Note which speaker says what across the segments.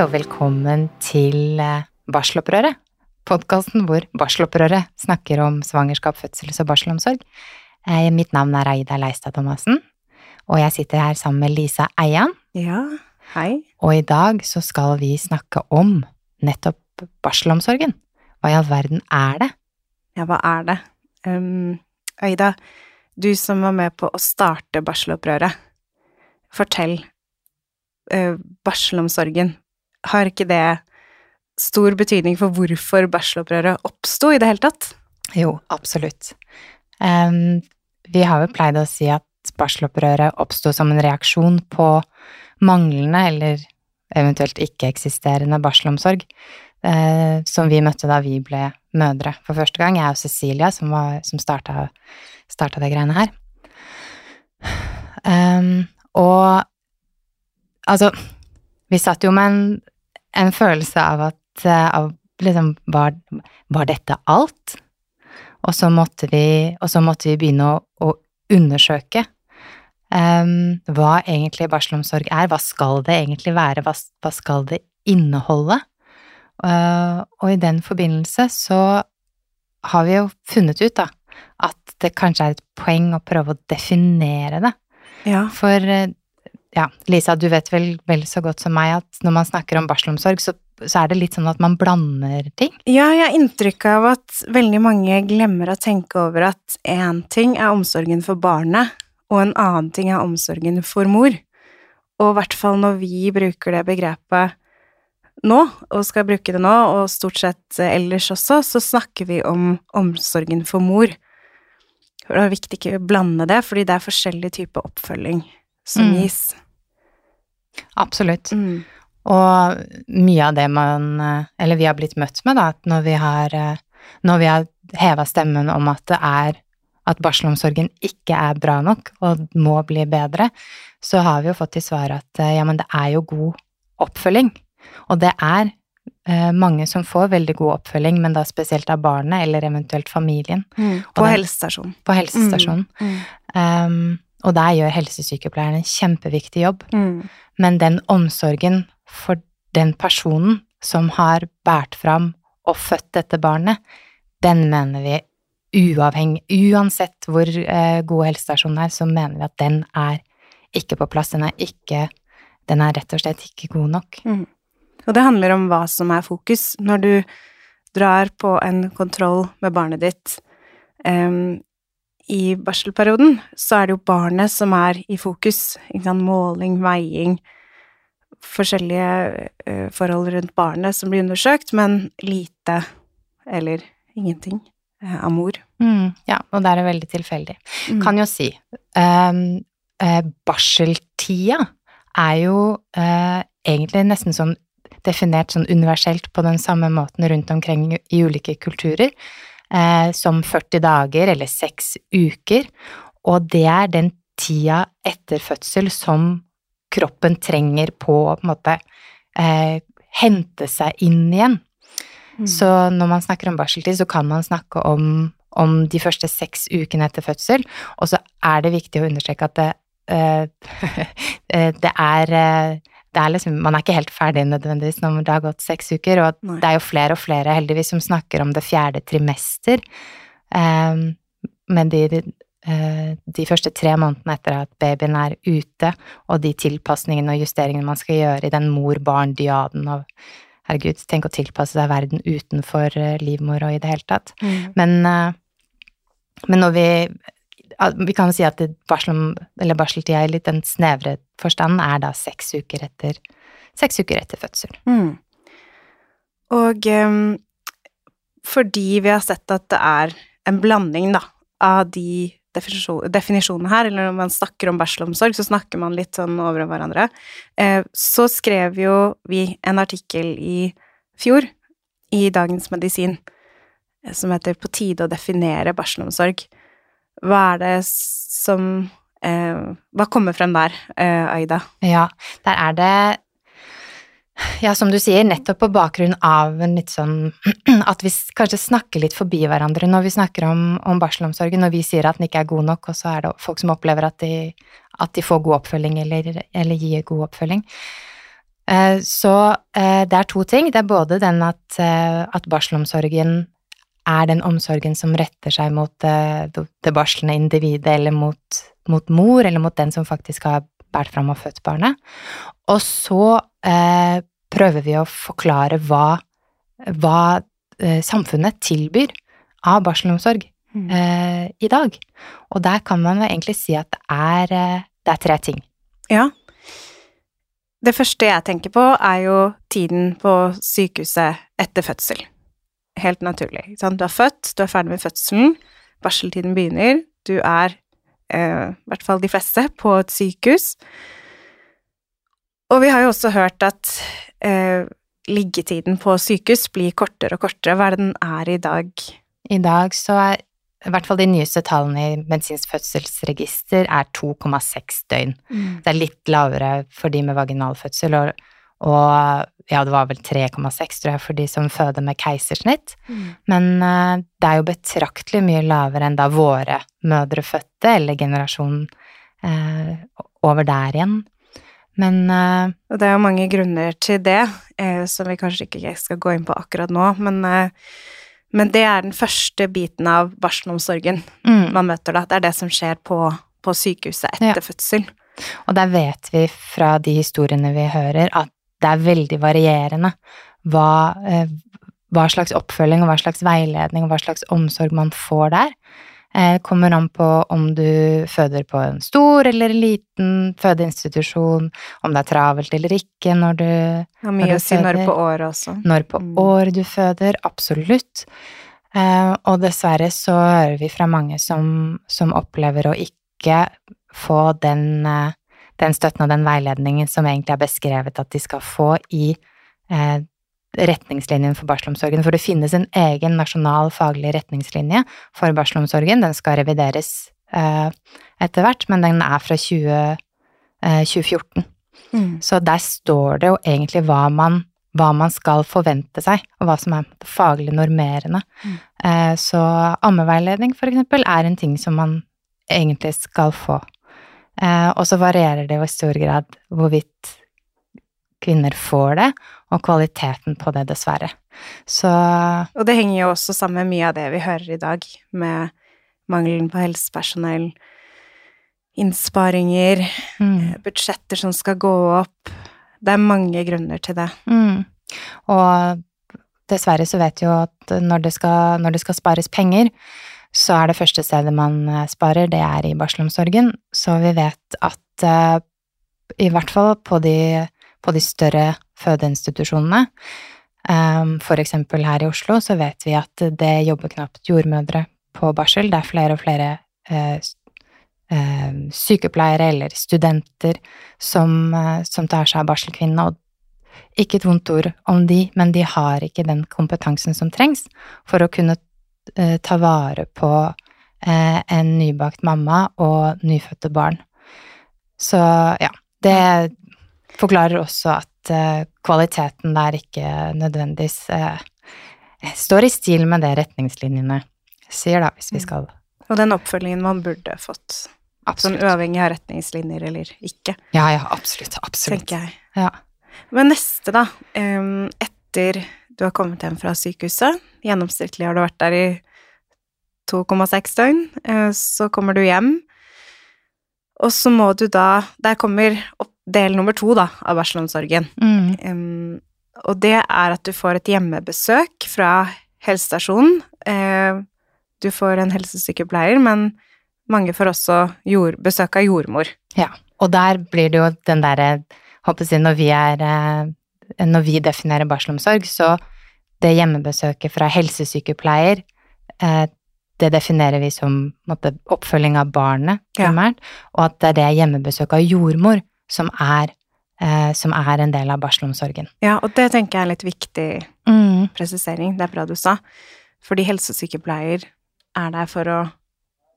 Speaker 1: og velkommen til eh, Barselopprøret. Podkasten hvor Barselopprøret snakker om svangerskap, fødsels- og barselomsorg. Eh, Mitt navn er Aida Leistad Thomassen, og jeg sitter her sammen med Lisa Eian.
Speaker 2: Ja, hei.
Speaker 1: Og i dag så skal vi snakke om nettopp barselomsorgen. Hva i all verden er det?
Speaker 2: Ja, hva er det? Um, Aida, du som var med på å starte barselopprøret, fortell. Uh, barselomsorgen, har ikke det stor betydning for hvorfor barselopprøret oppsto i det hele tatt?
Speaker 1: Jo, absolutt. Um, vi har jo pleid å si at barselopprøret oppsto som en reaksjon på manglende eller eventuelt ikke-eksisterende barselomsorg, eh, som vi møtte da vi ble mødre for første gang. Jeg og Cecilia, som, var, som starta det greiene her. Um, og altså Vi satt jo med en, en følelse av at eh, av, liksom, var, var dette alt? Og så måtte vi, og så måtte vi begynne å, å undersøke um, hva egentlig barselomsorg er. Hva skal det egentlig være? Hva, hva skal det inneholde? Uh, og i den forbindelse så har vi jo funnet ut, da, at det kanskje er et poeng å prøve å definere det.
Speaker 2: Ja.
Speaker 1: For eh, ja, Lisa, du vet vel vel så godt som meg at når man snakker om barselomsorg, så, så er det litt sånn at man blander ting.
Speaker 2: Ja, jeg har inntrykk av at veldig mange glemmer å tenke over at én ting er omsorgen for barnet, og en annen ting er omsorgen for mor. Og i hvert fall når vi bruker det begrepet nå, og skal bruke det nå, og stort sett ellers også, så snakker vi om omsorgen for mor. Det er viktig ikke å blande det, fordi det er forskjellig type oppfølging som
Speaker 1: Mm.
Speaker 2: gis.
Speaker 1: Absolutt.
Speaker 2: Mm.
Speaker 1: Og mye av det man eh, Eller vi har blitt møtt med, da, at når vi har eh, Når vi har heva stemmen om at det er At barselomsorgen ikke er bra nok og må bli bedre, så har vi jo fått til svar at eh, ja, men det er jo god oppfølging. Og det er eh, mange som får veldig god oppfølging, men da spesielt av barnet eller eventuelt familien
Speaker 2: Mm. På helsestasjonen.
Speaker 1: på helsestasjonen.
Speaker 2: Mm.
Speaker 1: Um, og der gjør helsesykepleieren en kjempeviktig jobb.
Speaker 2: Mm.
Speaker 1: Men den omsorgen for den personen som har båret fram og født dette barnet, den mener vi uavhengig Uansett hvor eh, god helsestasjonen er, så mener vi at den er ikke på plass. Den er ikke Den er rett og slett ikke god nok.
Speaker 2: Mm. Og det handler om hva som er fokus. Når du drar på en kontroll med barnet ditt em, i barselperioden, så er det jo barnet som er i fokus. Måling, veiing, forskjellige uh, forhold rundt barnet som blir undersøkt, men lite eller ingenting uh, av mor.
Speaker 1: Mm, ja, og det er veldig tilfeldig.
Speaker 2: Mm.
Speaker 1: Kan jo si um, uh, Barseltida er jo eh, egentlig nesten sånn definert sånn universelt på den samme måten rundt omkring i ulike kulturer, eh, som 40 dager eller 6 uker, og det er den tida etter fødsel som kroppen trenger på å på en måte eh, hente seg inn igjen.
Speaker 2: Mm.
Speaker 1: Så når man snakker om barseltid, så kan man snakke om, om de første seks ukene etter fødsel, og så er det viktig å understreke at det, eh, eh, det er eh, er liksom, Man er ikke helt ferdig nødvendigvis når det har gått seks uker, og
Speaker 2: Nei.
Speaker 1: det er jo flere og flere heldigvis som snakker om det fjerde trimester. Um, men de, eh, de første tre månedene etter at babyen er ute, og de tilpasningene og justeringene man skal gjøre i den mor-barn-dyaden og Herregud, tenk å tilpasse seg verden utenfor livmora livmor og i det hele tatt.
Speaker 2: Mm.
Speaker 1: Men, eh, men når vi Vi kan jo si at barsel, barseltida i litt den snevre forstanden er da seks uker etter, seks uker etter fødsel.
Speaker 2: Mm. Og um, fordi vi har sett at det er en blanding, da, av de definisjonene her, eller når man snakker om barselomsorg, så snakker man litt sånn over hverandre, eh, så skrev jo vi en artikkel i fjor i Dagens Medisin eh, som heter På tide å definere barselomsorg. Hva er det som eh, Hva kommer frem der, eh, Aida?
Speaker 1: Ja, der er det Ja, som du sier, nettopp på bakgrunn av litt sånn At vi kanskje snakker litt forbi hverandre når vi snakker om, om barselomsorgen, når vi sier at den ikke er god nok, og så er det folk som opplever at de, at de får god oppfølging eller, eller gir god oppfølging. Eh, Så det er to ting. Det er både den at, at barselomsorgen er den omsorgen som retter seg mot eh, det barslende individet, eller mot, mot mor, eller mot den som faktisk har båret fram og født barnet. Og så eh, prøver vi å forklare hva, hva eh, samfunnet tilbyr av barselomsorg
Speaker 2: Mm.
Speaker 1: eh, i dag. Og der kan man egentlig si at det er, eh, det er tre ting.
Speaker 2: Ja. Det første jeg tenker på, er jo tiden på sykehuset etter fødsel. Helt naturlig. sant? Du er født, du er ferdig med fødselen, barseltiden begynner, du er, eh, i hvert fall de fleste, på et sykehus. Og vi har jo også hørt at eh, liggetiden på sykehus blir kortere og kortere. Hva er det den er i dag?
Speaker 1: I dag så er i hvert fall de nyeste tallene i medisinsk fødselsregister er 2,6 døgn. Det er litt lavere for de med vaginalfødsel, og, og ja, det var vel 3,6 tror jeg for de som føder med keisersnitt. Men uh, det er jo betraktelig mye lavere enn da våre mødre fødte, eller generasjonen uh, over der igjen. Men uh,
Speaker 2: Og det er jo mange grunner til det, som vi kanskje ikke skal gå inn på akkurat nå, men, men det er den første biten av barselomsorgen
Speaker 1: mm,
Speaker 2: man møter da. Det er det som skjer på, på sykehuset etter
Speaker 1: Ja.
Speaker 2: fødsel.
Speaker 1: Og der vet vi fra de historiene vi hører, at det er veldig varierende hva, eh, hva slags oppfølging og hva slags veiledning og hva slags omsorg man får der. Eh, kommer an på om du føder på en stor eller liten fødeinstitusjon, om det er travelt eller ikke når du
Speaker 2: ja, mye
Speaker 1: Når du
Speaker 2: å si når
Speaker 1: føder.
Speaker 2: på året også.
Speaker 1: Når på
Speaker 2: Mm.
Speaker 1: året du føder, absolutt. Eh, og dessverre så hører vi fra mange som, som opplever å ikke få den, den støtten og den veiledningen som egentlig er beskrevet at de skal få i eh, retningslinjen for barselomsorgen. For det finnes en egen nasjonal faglig retningslinje for barselomsorgen. Den skal revideres eh, etter hvert, men den er fra 20, eh, 2014.
Speaker 2: Mm.
Speaker 1: Så der står det jo egentlig hva man, hva man skal forvente seg, og hva som er faglig normerende.
Speaker 2: Mm.
Speaker 1: Eh, Så ammeveiledning, for eksempel, er en ting som man egentlig skal få. Eh, Og så varierer det jo i stor grad hvorvidt kvinner får det, og kvaliteten på det, dessverre. Så
Speaker 2: Og det henger jo også sammen med mye av det vi hører i dag, med mangelen på helsepersonell, innsparinger,
Speaker 1: mm,
Speaker 2: budsjetter som skal gå opp. Det er mange grunner til det.
Speaker 1: mm. Og dessverre så vet vi jo at når det skal, når det skal spares penger, så er det første stedet man eh, sparer, det er i barselomsorgen. Så vi vet at eh, i hvert fall på de, på de større fødeinstitusjonene, eh, for eksempel her i Oslo, så vet vi at det jobber knapt jordmødre på barsel. Det er flere og flere sykepleiere eller studenter som, som tar seg av barselkvinnene, og ikke et vondt ord om de, men de har ikke den kompetansen som trengs for å kunne eh, ta vare på eh, en nybakt mamma og nyfødte barn. Så ja, det forklarer også at eh, kvaliteten der ikke nødvendigvis eh, står i stil med det retningslinjene sier, da, hvis vi
Speaker 2: Mm.
Speaker 1: skal
Speaker 2: Og den oppfølgingen man burde fått, sånn uavhengig av retningslinjer eller ikke,
Speaker 1: Ja, ja, absolutt. Absolutt.
Speaker 2: tenker jeg.
Speaker 1: Ja.
Speaker 2: Men neste, da. etter du har kommet hjem fra sykehuset, gjennomsnittlig har du vært der i 2,6 døgn, eh, så kommer du hjem, og så må du da Der kommer del nummer to, da, av barselomsorgen.
Speaker 1: Mm.
Speaker 2: Um, og det er at du får et hjemmebesøk fra helsestasjonen. Uh, du får en helsesykepleier, men mange får også jord, besøk av jordmor.
Speaker 1: Ja, Og der blir det jo den derre Håper jeg, når vi er eh, Når vi definerer barselomsorg, så det hjemmebesøket fra helsesykepleier, eh, det definerer vi som måtte, oppfølging av barnet,
Speaker 2: Ja.
Speaker 1: og at det er det hjemmebesøket av jordmor som er, eh, som er en del av barselomsorgen.
Speaker 2: Ja, og det tenker jeg er litt viktig
Speaker 1: Mm.
Speaker 2: presisering. Det er bra du sa. Fordi helsesykepleier er der for å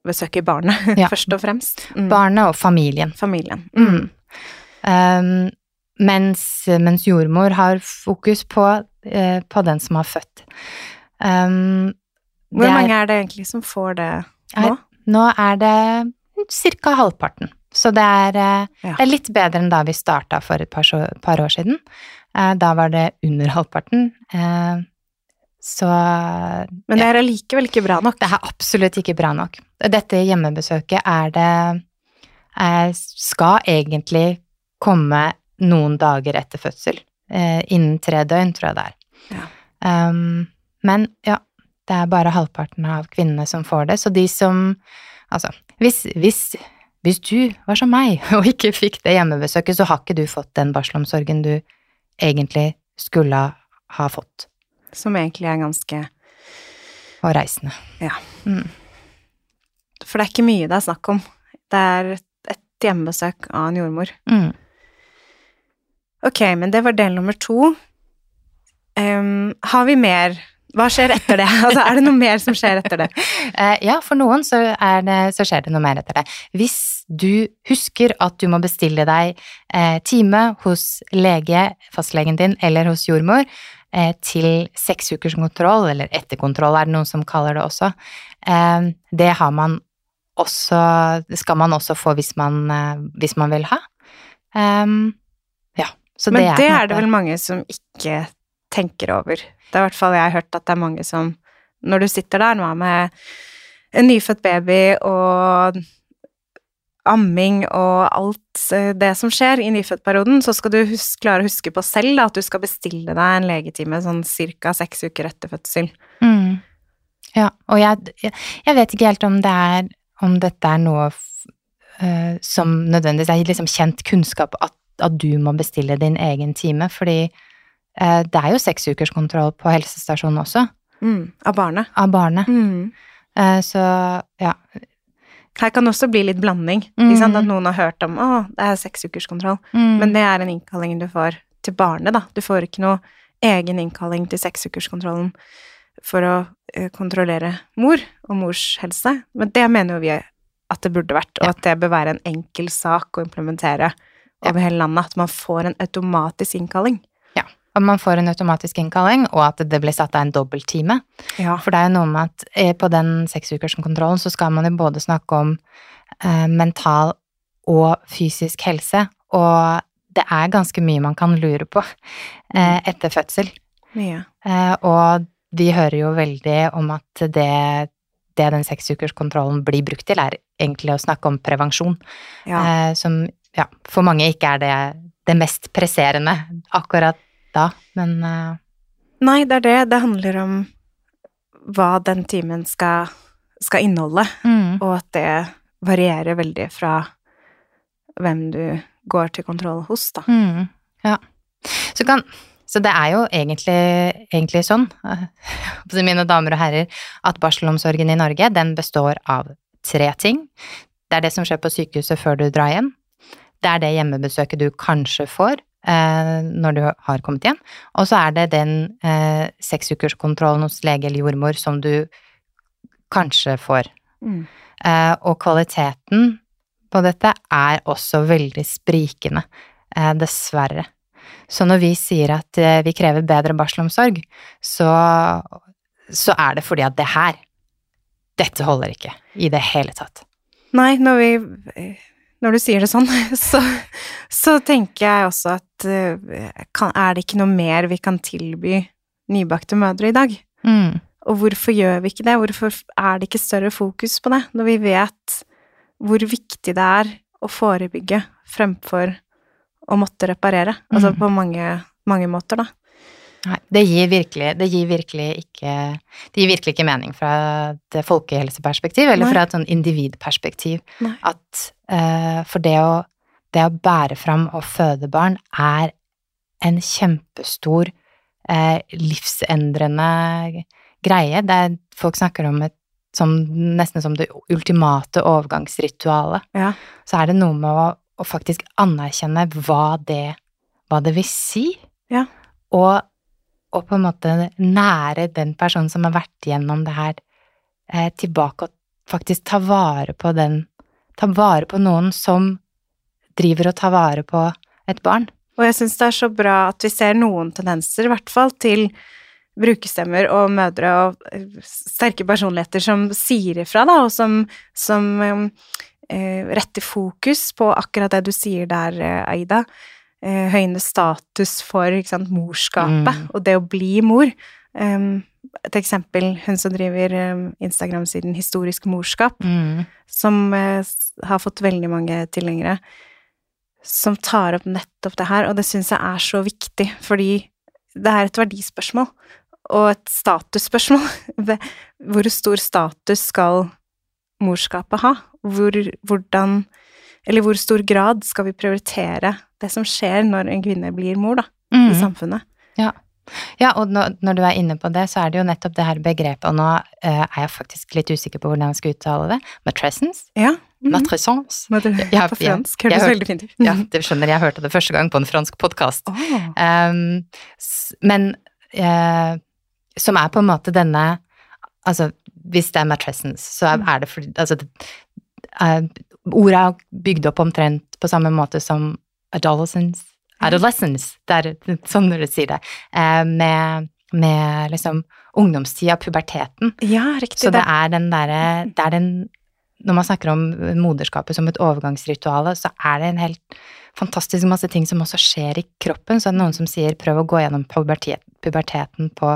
Speaker 2: besøke barnet,
Speaker 1: Ja.
Speaker 2: først og fremst. Mm.
Speaker 1: Barnet og familien.
Speaker 2: Familien.
Speaker 1: Mm. Um, mens, mens jordmor har fokus på, eh, på den som har født. Um,
Speaker 2: Hvor
Speaker 1: er-
Speaker 2: mange er det egentlig som får det nå?
Speaker 1: Er- Nå er det ca. halvparten Så det er, eh,
Speaker 2: Ja.
Speaker 1: det er litt bedre enn da vi starta for et par, par år siden. Eh, Da var det under halvparten. Eh, Så
Speaker 2: Men det er allikevel ikke bra nok.
Speaker 1: det er absolutt ikke bra nok. Dette hjemmebesøket er det eh, Skal egentlig komme noen dager etter fødsel. Eh, Innen tre døgn, tror jeg det er.
Speaker 2: Ja.
Speaker 1: Um, men ja, det er bare halvparten av kvinnene som får det. Så de som Altså, hvis, hvis, hvis du var som meg og ikke fikk det hjemmebesøket, så har ikke du fått den barselomsorgen du egentlig skulle ha fått.
Speaker 2: Som egentlig er ganske
Speaker 1: Og reisende.
Speaker 2: For det er ikke mye det er snakk om. Det er et hjemmebesøk av en jordmor.
Speaker 1: Mm.
Speaker 2: Ok, men det var del nummer to. Um, har vi mer? Hva skjer etter det? Altså, er det noe mer som skjer etter det?
Speaker 1: Uh, ja, for noen så, det, så skjer det noe mer etter det. Hvis du husker at du må bestille deg uh, time hos lege, fastlegen din, eller hos jordmor, uh, til seks ukers kontroll, eller etterkontroll er det noen som kaller det også, det har man også, skal man også få hvis man, hvis man vil ha. Ja, så
Speaker 2: Men
Speaker 1: det er,
Speaker 2: det er det vel mange som ikke tenker over. Det er i hvert fall jeg har hørt at det er mange som Når du sitter der nå med en nyfødt baby og amming og alt eh, det som skjer i nyfødtperioden, så skal du huske, klare å huske på selv da, at du skal bestille deg en legetime sånn ca. seks uker etter fødsel.
Speaker 1: Mm. Ja, og jeg, jeg, vet ikke helt om det er om dette er noe eh, som nødvendigvis er liksom kjent kunnskap at, at du må bestille din egen time, fordi eh, det er jo seks ukers kontroll på helsestasjonen også,
Speaker 2: Mm, av barnet.
Speaker 1: av barnet.
Speaker 2: Mm.
Speaker 1: Eh, så ja.
Speaker 2: Her kan det også bli litt blanding.
Speaker 1: Mm.
Speaker 2: At noen har hørt om å, det er seks ukers kontroll.
Speaker 1: Mm.
Speaker 2: Men det er en innkalling du får til barnet, da. Du får ikke noe egen innkalling til seksukerskontrollen for å eh, kontrollere mor og mors helse. Men det mener jo vi at det burde vært, og
Speaker 1: Ja.
Speaker 2: at det bør være en enkel sak å implementere over hele landet. At man får en automatisk innkalling.
Speaker 1: ja. Og man får en automatisk innkalling, og at det blir satt av en dobbelttime.
Speaker 2: Ja.
Speaker 1: For det er jo noe med at eh, på den seksukerskontrollen så skal man jo både snakke om eh, mental og fysisk helse, og det er ganske mye man kan lure på eh, etter fødsel.
Speaker 2: Mye.
Speaker 1: Eh, og vi hører jo veldig om at det, det den seksukerskontrollen blir brukt til, er egentlig å snakke om prevensjon,
Speaker 2: Ja.
Speaker 1: eh, som ja, for mange ikke er det, det mest presserende akkurat da, men uh...
Speaker 2: Nei, det er det. Det handler om hva den timen skal, skal inneholde.
Speaker 1: mm.
Speaker 2: og at det varierer veldig fra hvem du går til kontroll hos, da.
Speaker 1: Mm, ja. Så, kan, så det er jo egentlig, egentlig sånn, mine damer og herrer, at barselomsorgen i Norge, den består av tre ting. Det er det som skjer på sykehuset før du drar hjem. Det er det hjemmebesøket du kanskje får eh, når du har kommet hjem. Og så er det den eh, seksukerskontrollen hos lege eller jordmor som du kanskje får.
Speaker 2: Mm.
Speaker 1: Eh, og kvaliteten på dette er også veldig sprikende, eh, dessverre. Så når vi sier at eh, vi krever bedre barselomsorg, så, så er det fordi at det her, dette holder ikke i det hele tatt.
Speaker 2: Nei, når vi Når du sier det sånn, så, så tenker jeg også at eh, kan, er det ikke noe mer vi kan tilby nybakte mødre i dag?
Speaker 1: Mm.
Speaker 2: Og hvorfor gjør vi ikke det? Hvorfor er det ikke større fokus på det, når vi vet hvor viktig det er å forebygge fremfor å måtte reparere? Altså
Speaker 1: Mm.
Speaker 2: på mange, mange måter, da.
Speaker 1: Nei, det gir virkelig, det gir virkelig ikke Det gir virkelig ikke mening fra et folkehelseperspektiv, eller
Speaker 2: Nei.
Speaker 1: fra et sånn individperspektiv,
Speaker 2: Nei.
Speaker 1: at uh, for det å, det å bære fram og føde barn er en kjempestor uh, livsendrende greie. Det er, folk snakker om et som, nesten som det ultimate overgangsritualet.
Speaker 2: Ja.
Speaker 1: Så er det noe med å, å faktisk anerkjenne hva det, hva det vil si.
Speaker 2: Ja.
Speaker 1: Og, og på en måte nære den personen som har vært gjennom det her, eh, tilbake og faktisk ta vare på den Ta vare på noen som driver og tar vare på et barn.
Speaker 2: Og jeg syns det er så bra at vi ser noen tendenser, i hvert fall, til brukerstemmer og mødre og eh, sterke personligheter som sier ifra, da, og som, som eh, retter fokus på akkurat det du sier der, eh, Aida. Eh, høyne status for sant, morskapet
Speaker 1: Mm.
Speaker 2: og det å bli mor. Um, et eksempel, hun som driver um, Instagram-siden Historisk morskap,
Speaker 1: Mm.
Speaker 2: som eh, har fått veldig mange tilhengere, som tar opp nettopp det her, og det syns jeg er så viktig, fordi det er et verdispørsmål og et statusspørsmål. Hvor stor status skal morskapet ha? Hvor, hvordan Eller hvor stor grad skal vi prioritere det som skjer når en kvinne blir mor, da, i
Speaker 1: Mm.
Speaker 2: samfunnet?
Speaker 1: Ja, og når, du er inne på det, så er det jo nettopp det her begrepet, og nå eh, er jeg faktisk litt usikker på hvordan jeg skal uttale det, matrescence,
Speaker 2: Ja.
Speaker 1: matrescence. Ja,
Speaker 2: på fransk? Hørtes
Speaker 1: hørte-
Speaker 2: veldig fint ut.
Speaker 1: Ja, du skjønner, jeg hørte det første gang på en fransk podkast.
Speaker 2: Oh.
Speaker 1: Um, men uh, som er på en måte denne Altså, hvis det er matrescence, så er,
Speaker 2: Mm.
Speaker 1: det fordi Altså, uh, eh, ordet er bygd opp omtrent på samme måte som adolescence. Adolescence, det er sånn når du sier det. Eh, med, med liksom ungdomstida, puberteten.
Speaker 2: Ja, riktig.
Speaker 1: Så det er den derre Det er den Når man snakker om moderskapet som et overgangsrituale, så er det en helt fantastisk masse ting som også skjer i kroppen. Så er det noen som sier prøv å gå gjennom puberteten på,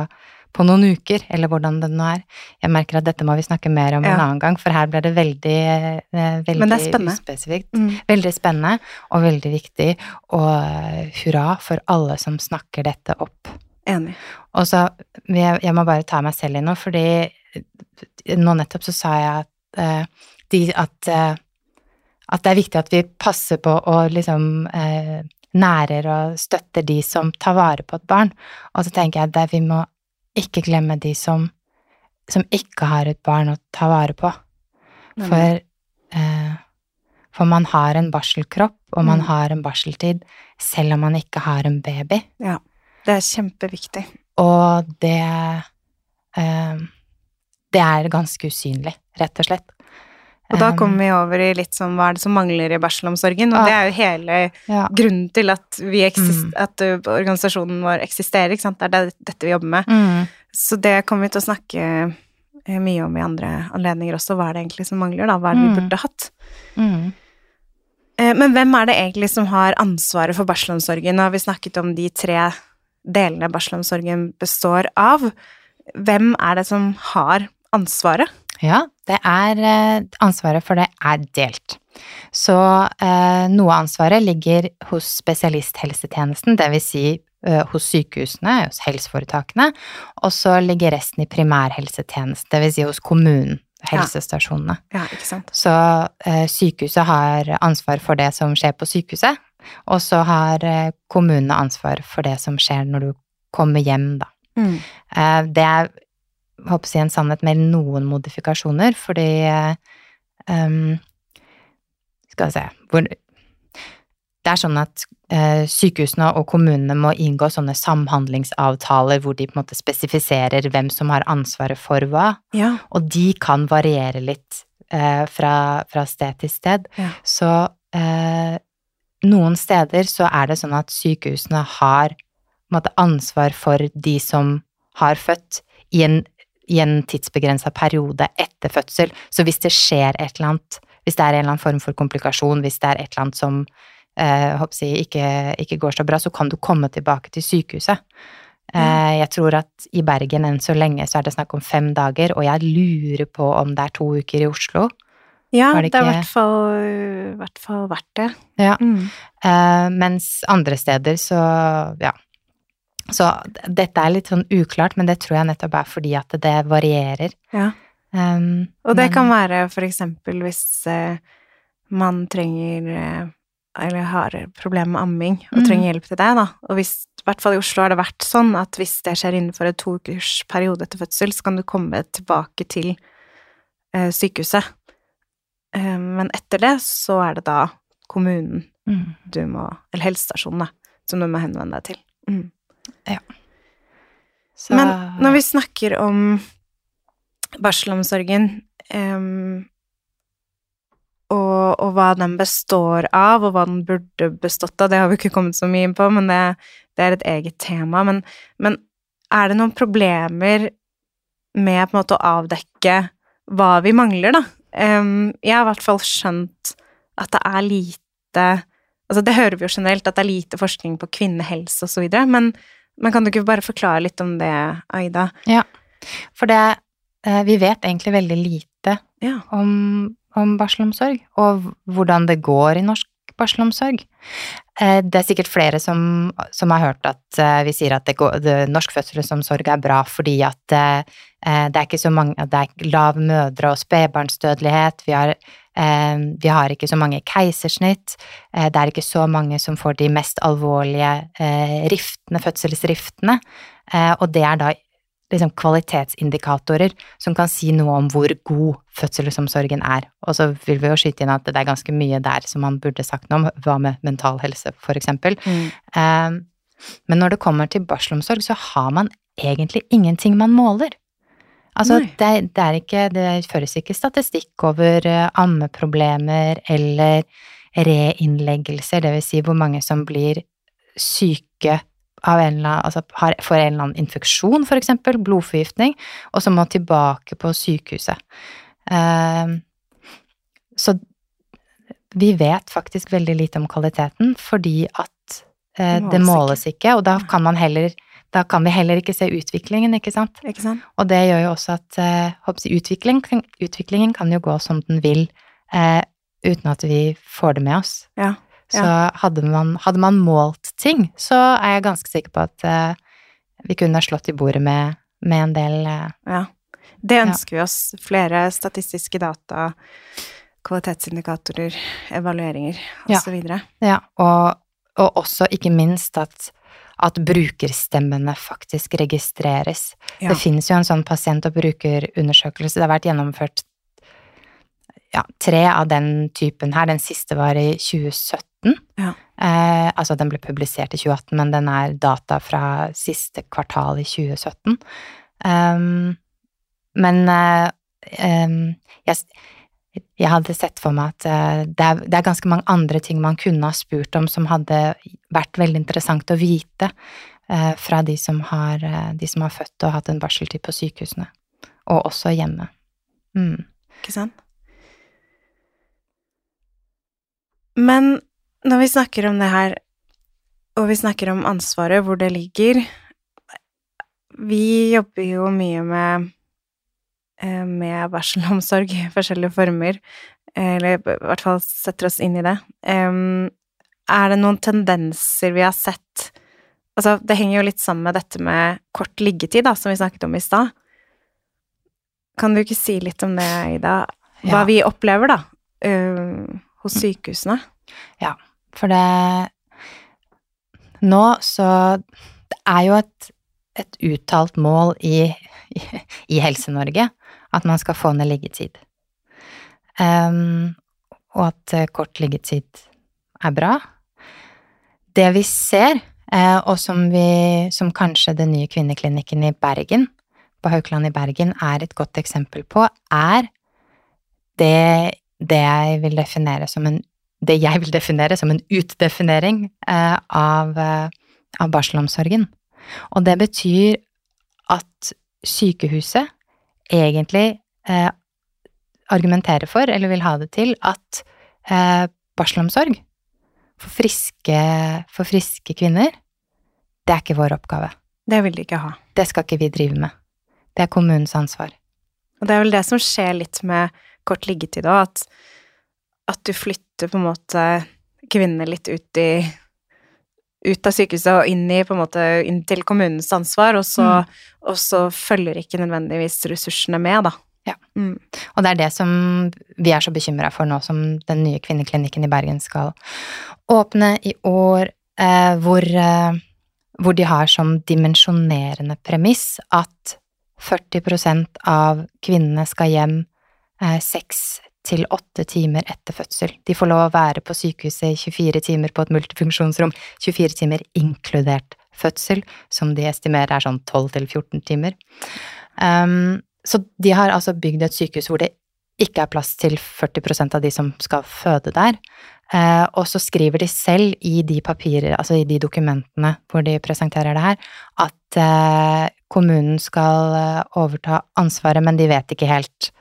Speaker 1: på noen uker, eller hvordan det nå er. Jeg merker at dette må vi snakke mer om en annen gang, for her ble det veldig, eh, veldig
Speaker 2: det
Speaker 1: uspesifikt.
Speaker 2: Mm.
Speaker 1: Veldig spennende og veldig viktig, og eh, hurra for alle som snakker dette opp.
Speaker 2: Enig.
Speaker 1: Og så, jeg, jeg må bare ta meg selv i noe, fordi nå nettopp så sa jeg at, uh, de, at, uh, at det er viktig at vi passer på å liksom uh, nærer og støtter de som tar vare på et barn. Og så tenker jeg at vi må ikke glemme de som, som ikke har et barn å ta vare på. For, eh, for man har en barselkropp, og man
Speaker 2: Mm.
Speaker 1: har en barseltid, selv om man ikke har en baby.
Speaker 2: Ja. Det er kjempeviktig.
Speaker 1: Og det eh, Det er ganske usynlig, rett og slett.
Speaker 2: Og da kommer vi over i litt sånn hva er det som mangler i barselomsorgen, og det er jo hele
Speaker 1: ja.
Speaker 2: grunnen til at,
Speaker 1: Mm.
Speaker 2: at uh, organisasjonen vår eksisterer, ikke sant. Det er det, dette vi jobber med.
Speaker 1: Mm,
Speaker 2: Så det kommer vi til å snakke eh, mye om i andre anledninger også. Hva er det egentlig som mangler, da? Hva er det vi
Speaker 1: Mm.
Speaker 2: burde hatt?
Speaker 1: mm,
Speaker 2: Eh, Men hvem er det egentlig som har ansvaret for barselomsorgen? Nå har vi snakket om de tre delene barselomsorgen består av. Hvem er det som har ansvaret?
Speaker 1: Ja, det er eh, Ansvaret for det er delt. Så eh, noe av ansvaret ligger hos spesialisthelsetjenesten, det vil si eh, hos sykehusene, hos helseforetakene, og så ligger resten i primærhelsetjenesten, det vil si hos kommunen,
Speaker 2: Ja.
Speaker 1: helsestasjonene.
Speaker 2: Ja, sant.
Speaker 1: Så eh, sykehuset har ansvar for det som skjer på sykehuset, og så har eh, kommunene ansvar for det som skjer når du kommer hjem, da.
Speaker 2: Mm.
Speaker 1: Eh, det er håper jeg, en sannhet med noen modifikasjoner, fordi um, Skal vi se hvor, Det er sånn at uh, sykehusene og kommunene må inngå sånne samhandlingsavtaler hvor de på en måte spesifiserer hvem som har ansvaret for hva,
Speaker 2: Ja.
Speaker 1: og de kan variere litt uh, fra, fra sted til sted.
Speaker 2: Ja.
Speaker 1: Så uh, noen steder så er det sånn at sykehusene har måte, ansvar for de som har født i en, i en tidsbegrensa periode etter fødsel. Så hvis det skjer et eller annet, hvis det er en eller annen form for komplikasjon, hvis det er et eller annet som eh, jeg, ikke, ikke går så bra, så kan du komme tilbake til sykehuset. Eh, jeg tror at i Bergen enn så lenge så er det snakk om fem dager, og jeg lurer på om det er to uker i Oslo.
Speaker 2: Ja, det,
Speaker 1: det
Speaker 2: er i hvert fall, vært hvert fall verdt det.
Speaker 1: Ja.
Speaker 2: Mm.
Speaker 1: Eh, mens andre steder så ja. Så dette er litt sånn uklart, men det tror jeg nettopp er fordi at det varierer.
Speaker 2: Ja.
Speaker 1: Um,
Speaker 2: Og det
Speaker 1: men-
Speaker 2: kan være for eksempel hvis eh, man trenger eh, eller har problemer med amming og
Speaker 1: Mm.
Speaker 2: trenger hjelp til det, da. Og hvis, i hvert fall i Oslo har det vært sånn at hvis det skjer innenfor en to ukers etter fødsel, så kan du komme tilbake til eh, sykehuset. Eh, men etter det så er det da kommunen
Speaker 1: Mm.
Speaker 2: du må, eller helsestasjonen, da, som du må henvende deg til. Mm.
Speaker 1: Så,
Speaker 2: Men når vi snakker om barselomsorgen um, og, og hva den består av, og hva den burde bestått av, det har vi ikke kommet så mye inn på, men det, det er et eget tema. Men, men er det noen problemer med måte å avdekke hva vi mangler, da? Um, jeg har i hvert fall skjønt at det er lite Altså, det hører vi jo generelt, at det er lite forskning på kvinnehelse og så videre, men, men kan du ikke bare forklare litt om det, Aida?
Speaker 1: Ja, For det eh, Vi vet egentlig veldig lite
Speaker 2: Ja.
Speaker 1: om, om barselomsorg, og hvordan det går i norsk barselomsorg. Eh, Det er sikkert flere som, som har hørt at eh, vi sier at det går, det, norsk fødselsomsorg er bra fordi at eh, det er ikke så mange, det er lav mødre- og spedbarnsdødelighet, vi har, vi har ikke så mange keisersnitt, eh, det er ikke så mange som får de mest alvorlige eh, riftene, fødselsriftene, eh, og det er da liksom kvalitetsindikatorer som kan si noe om hvor god fødselsomsorgen er. Og så vil vi jo skyte inn at det er ganske mye der som man burde sagt noe om. Hva med mental helse, for eksempel. Eh, Men når det kommer til barselomsorg, så har man egentlig ingenting man måler. Altså, det, det er ikke Det føres ikke statistikk over eh, ammeproblemer eller reinnleggelser, det vil si hvor mange som blir syke av en eller annen, altså har, får en eller annen infeksjon, eksempel, blodforgiftning, og som må tilbake på sykehuset. Uh, så vi vet faktisk veldig lite om kvaliteten, fordi at uh,
Speaker 2: Det måles
Speaker 1: ikke, og da kan man heller da kan vi heller ikke se utviklingen, ikke sant?
Speaker 2: Ikke sant?
Speaker 1: Og det gjør jo også at eh, håper jeg, utvikling, utviklingen kan jo gå som den vil, eh, uten at vi får det med oss.
Speaker 2: Ja.
Speaker 1: Så hadde, man, hadde man målt ting, så er jeg ganske sikker på at eh, vi kunne ha slått i bordet med, med en del eh,
Speaker 2: Ja. Det ønsker vi oss. Flere statistiske data, kvalitetsindikatorer, evalueringer
Speaker 1: Ja.
Speaker 2: Og videre.
Speaker 1: Ja, og, og også ikke minst at, at brukerstemmene faktisk registreres.
Speaker 2: Ja.
Speaker 1: Det finnes jo en sånn pasient- og brukerundersøkelse. Det har vært gjennomført ja, tre av den typen her. Den siste var i 2017.
Speaker 2: Ja.
Speaker 1: Eh, altså, den ble publisert i 2018, men den er data fra siste kvartal i 2017. Um, men eh, um, jeg, jeg hadde sett for meg at eh, det, er, det er ganske mange andre ting man kunne ha spurt om som hadde vært veldig interessant å vite eh, fra de som, har, eh, de som har født og hatt en barseltid på sykehusene, og også hjemme. Mm.
Speaker 2: Ikke sant? Men når vi snakker om det her, og vi snakker om ansvaret, hvor det ligger Vi jobber jo mye med, med barselomsorg i forskjellige former, eller i hvert fall setter oss inn i det. Er det noen tendenser vi har sett Altså, det henger jo litt sammen med dette med kort liggetid, da, som vi snakket om i stad. Kan du ikke si litt om det, Ida? Hva
Speaker 1: Ja.
Speaker 2: vi opplever, da, øh, hos sykehusene?
Speaker 1: Ja, For det Nå så Det er jo et, et uttalt mål i, i, i Helse-Norge at man skal få ned liggetid. Um, og at eh, kort liggetid er bra. Det vi ser, eh, og som, vi, som kanskje den nye kvinneklinikken i Bergen, på Haukeland i Bergen, er et godt eksempel på, er det, det jeg vil definere som en det jeg vil definere som en utdefinering eh, av, av barselomsorgen. Og det betyr at sykehuset egentlig eh, argumenterer for, eller vil ha det til, at eh, barselomsorg for friske, for friske kvinner, det er ikke vår oppgave.
Speaker 2: Det vil de ikke ha.
Speaker 1: Det skal ikke vi drive med. Det er kommunens ansvar.
Speaker 2: Og det er vel det som skjer litt med kort liggetid òg, at, at du flytter på en måte kvinnene litt ut i ut av sykehuset og inn i måte inn til kommunens ansvar, og så, og så følger ikke nødvendigvis ressursene med, da.
Speaker 1: Ja.
Speaker 2: Mm.
Speaker 1: Og det er det som vi er så bekymra for nå som den nye kvinneklinikken i Bergen skal åpne i år, eh, hvor, eh, hvor de har som dimensjonerende premiss at 40% av kvinnene skal hjem eh, seks til åtte timer etter fødsel. De får lov å være på sykehuset i 24 timer på et multifunksjonsrom, 24 timer inkludert fødsel, som de estimerer er sånn 12 til 14 timer. Um, så de har altså bygd et sykehus hvor det ikke er plass til 40% av de som skal føde der. Uh, og så skriver de selv i de papirer, altså i de dokumentene hvor de presenterer det her, at uh, kommunen skal eh, overta ansvaret, men de vet ikke helt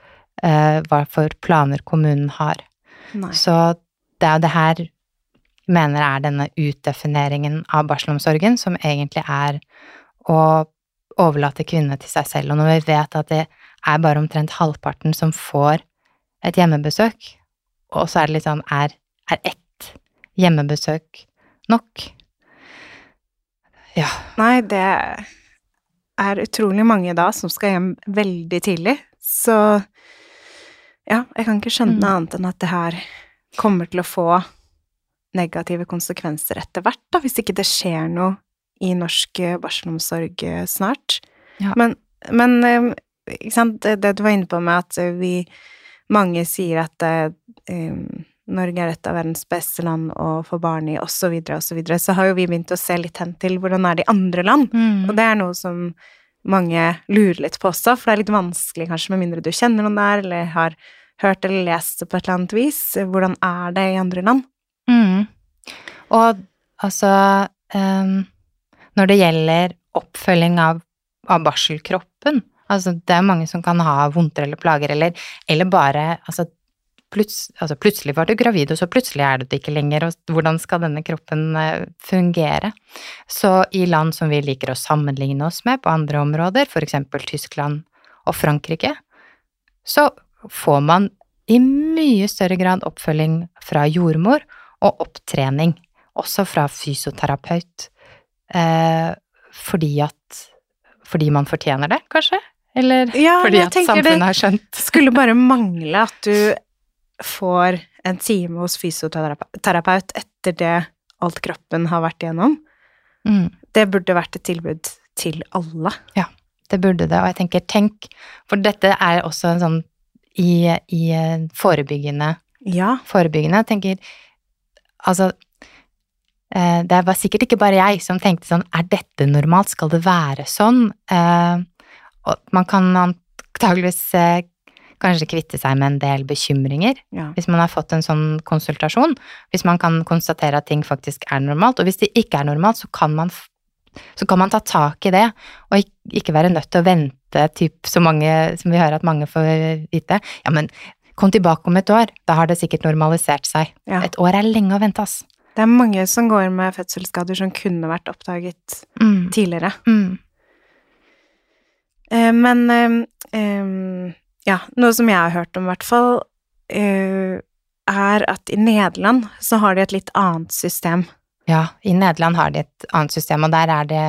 Speaker 1: eh, hva for planer kommunen har.
Speaker 2: Nei.
Speaker 1: Så det er jo det her mener er denne utdefineringen av barselomsorgen, som egentlig er å overlate kvinnene til seg selv. Og når vi vet at det er bare omtrent halvparten som får et hjemmebesøk, og så er det litt sånn er, er ett hjemmebesøk nok? Ja.
Speaker 2: Nei, det er utrolig mange da som skal hjem veldig tidlig, så ja, jeg kan ikke skjønne
Speaker 1: Mm.
Speaker 2: annet enn at det her kommer til å få negative konsekvenser etter hvert, da, hvis ikke det skjer noe i norsk eh, barselomsorg eh, snart.
Speaker 1: Ja.
Speaker 2: Men, men eh, det, du var inne på med at vi mange sier at eh, Norge er et av verdens beste land å få barn i, osv., osv., så, videre, så har jo vi begynt å se litt hen til hvordan er det i andre land. Og det er noe som mange lurer litt på også, for det er litt vanskelig kanskje med mindre du kjenner noen der, eller har hørt eller lest det på et eller annet vis. Hvordan er det i andre land?
Speaker 1: Mm. Og altså um, Når det gjelder oppfølging av, av barselkroppen Altså, det er mange som kan ha vondter eller plager, eller, eller bare altså, pluts, altså, plutselig var du gravid, og så plutselig er du det ikke lenger, og hvordan skal denne kroppen eh, fungere? Så i land som vi liker å sammenligne oss med på andre områder, eksempel Tyskland og Frankrike, så får man i mye større grad oppfølging fra jordmor og opptrening, også fra fysioterapeut, eh, fordi at fordi man fortjener det, kanskje? Eller
Speaker 2: Ja,
Speaker 1: fordi at
Speaker 2: det-
Speaker 1: samfunnet har skjønt
Speaker 2: Skulle bare mangle at du får en time hos fysioterapeut etter det alt kroppen har vært igjennom.
Speaker 1: mm,
Speaker 2: Det burde vært et tilbud til alle.
Speaker 1: Ja, Det burde det, og jeg tenker tenk For dette er også en sånn i, i forebyggende
Speaker 2: Ja.
Speaker 1: forebyggende. Jeg tenker Altså eh, Det var sikkert ikke bare jeg som tenkte sånn Er dette normalt? Skal det være sånn? Eh, og man kan antageligvis eh, kanskje kvitte seg med en del bekymringer
Speaker 2: ja.
Speaker 1: hvis man har fått en sånn konsultasjon. Hvis man kan konstatere at ting faktisk er normalt. Og hvis det ikke er normalt, så kan man, så kan man ta tak i det, og ikke være nødt til å vente, typ, så mange som vi hører at mange får vite. Ja, men kom tilbake om et år, da har det sikkert normalisert seg.
Speaker 2: Ja.
Speaker 1: Et år er lenge å vente, ass.
Speaker 2: Det er mange som går med fødselsskader som kunne vært oppdaget
Speaker 1: Mm.
Speaker 2: tidligere.
Speaker 1: Mm.
Speaker 2: Eh, men um, ja, noe som jeg har hørt om i hvert fall, eh, er at i Nederland så har de et litt annet system.
Speaker 1: Ja, i Nederland har de et annet system, og der er det,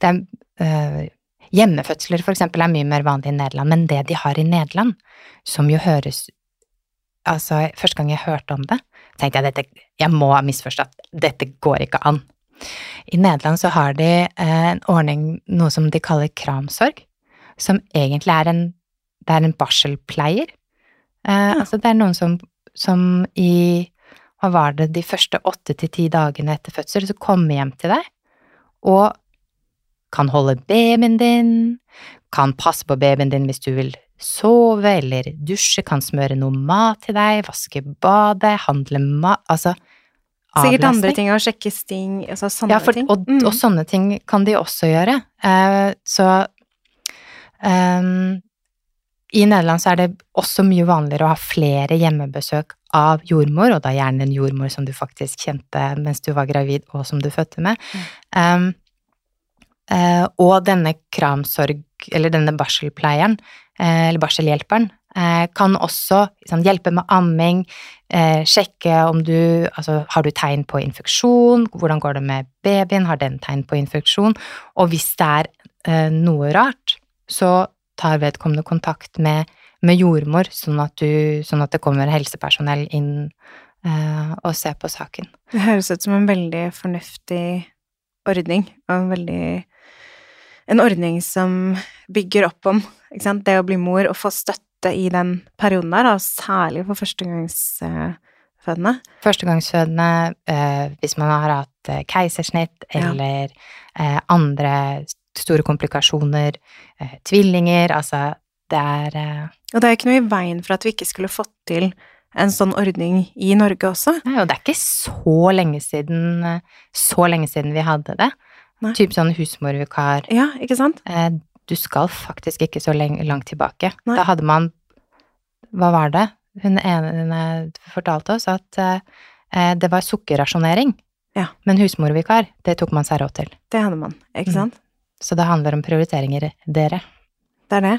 Speaker 1: det er, øh, Hjemmefødsler for eksempel er mye mer vanlig i Nederland, men det de har i Nederland, som jo høres Altså, første gang jeg hørte om det, tenkte jeg dette Jeg må ha misforstått, dette går ikke an. I Nederland så har de eh, en ordning, noe som de kaller kramsorg, som egentlig er en Det er en barselpleier. Eh, Altså, det er noen som, som i hva var det, de første åtte til ti dagene etter fødsel, så kommer hjem til deg og kan holde babyen din, kan passe på babyen din hvis du vil sove eller dusje, kan smøre noe mat til deg, vaske badet, handle mat Altså
Speaker 2: Sikkert andre ting, å sjekke sting, altså sånne
Speaker 1: Ja, for,
Speaker 2: ting.
Speaker 1: og,
Speaker 2: Mm.
Speaker 1: og sånne ting kan de også gjøre. Eh, så ehm, i Nederland så er det også mye vanligere å ha flere hjemmebesøk av jordmor, og da gjerne en jordmor som du faktisk kjente mens du var gravid, og som du fødte med. Um, uh, og denne kramsorg, eller denne barselpleieren, uh, eller barselhjelperen, uh, kan også sånn, hjelpe med amming, sjekke om du Altså, har du tegn på infeksjon? Hvordan går det med babyen? Har den tegn på infeksjon? Og hvis det er noe rart, så tar vedkommende kontakt med, med jordmor, sånn at, du, sånn at det kommer helsepersonell inn eh, og ser på saken.
Speaker 2: Det høres ut som en veldig fornuftig ordning, og en veldig En ordning som bygger opp om ikke sant? det å bli mor og få støtte i den perioden der, og særlig for førstegangsfødende.
Speaker 1: Førstegangsfødende, eh, hvis man har hatt keisersnitt keisersnitt
Speaker 2: Ja.
Speaker 1: eller eh, andre store komplikasjoner, eh, tvillinger, altså det er eh,
Speaker 2: Og det er jo ikke noe i veien for at vi ikke skulle fått til en sånn ordning i Norge også.
Speaker 1: Nei, og det er ikke så lenge siden eh, så lenge siden vi hadde det.
Speaker 2: Nei.
Speaker 1: Typ sånn husmorvikar.
Speaker 2: Ja, ikke sant?
Speaker 1: Eh, du skal faktisk ikke så lenge, langt tilbake.
Speaker 2: Nei.
Speaker 1: Da hadde man hva var det? Hun ene fortalte oss at eh, det var sukkerrasjonering.
Speaker 2: Ja.
Speaker 1: Men husmorvikar, det tok man seg råd til.
Speaker 2: Det hadde man, ikke
Speaker 1: Mm. Så det handler om prioriteringer, dere.
Speaker 2: Det er det.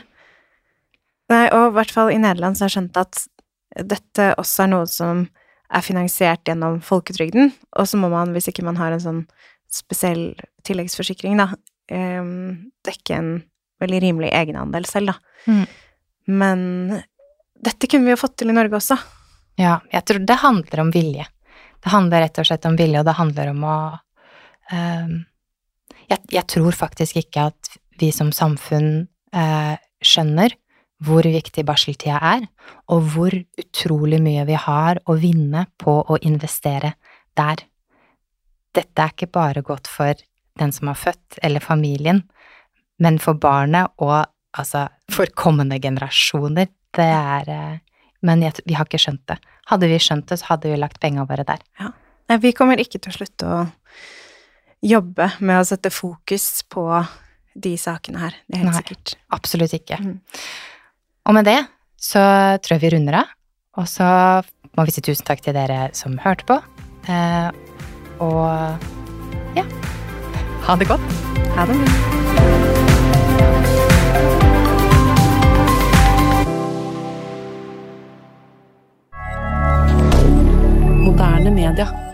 Speaker 2: Nei, og i hvert fall i Nederland så har jeg skjønt at dette også er noe som er finansiert gjennom folketrygden, og så må man, hvis ikke man har en sånn spesiell tilleggsforsikring, da, em, dekke en veldig rimelig egenandel selv, da.
Speaker 1: Mm.
Speaker 2: Men dette kunne vi jo fått til i Norge også.
Speaker 1: Ja, jeg tror det handler om vilje. Det handler rett og slett om vilje, og det handler om å ehm, jeg, jeg tror faktisk ikke at vi som samfunn eh, skjønner hvor viktig barseltida er, og hvor utrolig mye vi har å vinne på å investere der. Dette er ikke bare godt for den som har født, eller familien, men for barnet og altså for kommende generasjoner. Det er eh, Men jeg, vi har ikke skjønt det. Hadde vi skjønt det, så hadde vi lagt pengene våre der.
Speaker 2: Nei, vi kommer ikke til å slutte å jobbe med å sette fokus på de sakene her. Det er helt
Speaker 1: Nei,
Speaker 2: sikkert.
Speaker 1: Absolutt ikke.
Speaker 2: Mm.
Speaker 1: Og med det så tror jeg vi runder av. Og så må vi si tusen takk til dere som hørte på. Eh, og ja ha det godt.
Speaker 2: Ha det bra. Moderne media.